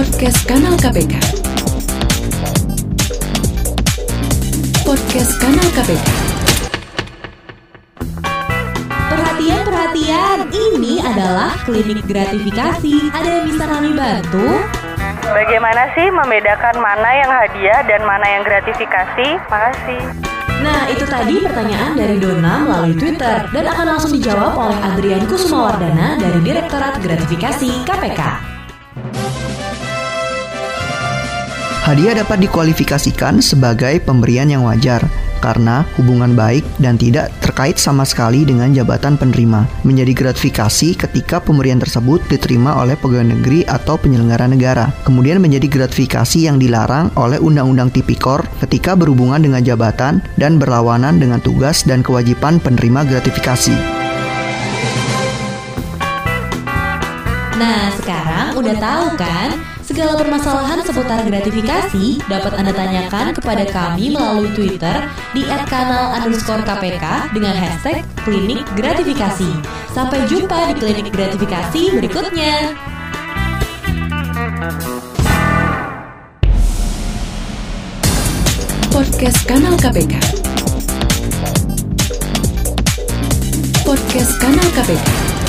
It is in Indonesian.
Podcast Kanal KPK. Podcast Kanal KPK. Perhatian, perhatian, ini adalah klinik gratifikasi. Ada yang bisa kami bantu? Bagaimana sih membedakan mana yang hadiah dan mana yang gratifikasi? Makasih. Nah, itu tadi pertanyaan dari Dona melalui Twitter dan akan langsung dijawab oleh Adrian Kusumawardana dari Direktorat Gratifikasi KPK. Hadiah dapat dikualifikasikan sebagai pemberian yang wajar karena hubungan baik dan tidak terkait sama sekali dengan jabatan penerima. Menjadi gratifikasi ketika pemberian tersebut diterima oleh pegawai negeri atau penyelenggara negara. Kemudian menjadi gratifikasi yang dilarang oleh Undang-Undang Tipikor ketika berhubungan dengan jabatan dan berlawanan dengan tugas dan kewajiban penerima gratifikasi. Nah, sekarang udah tahu kan? Segala permasalahan seputar gratifikasi dapat Anda tanyakan kepada kami melalui Twitter di @kanal underscore KPK dengan hashtag klinik gratifikasi. Sampai jumpa di klinik gratifikasi berikutnya. Podcast Kanal KPK. Podcast Kanal KPK.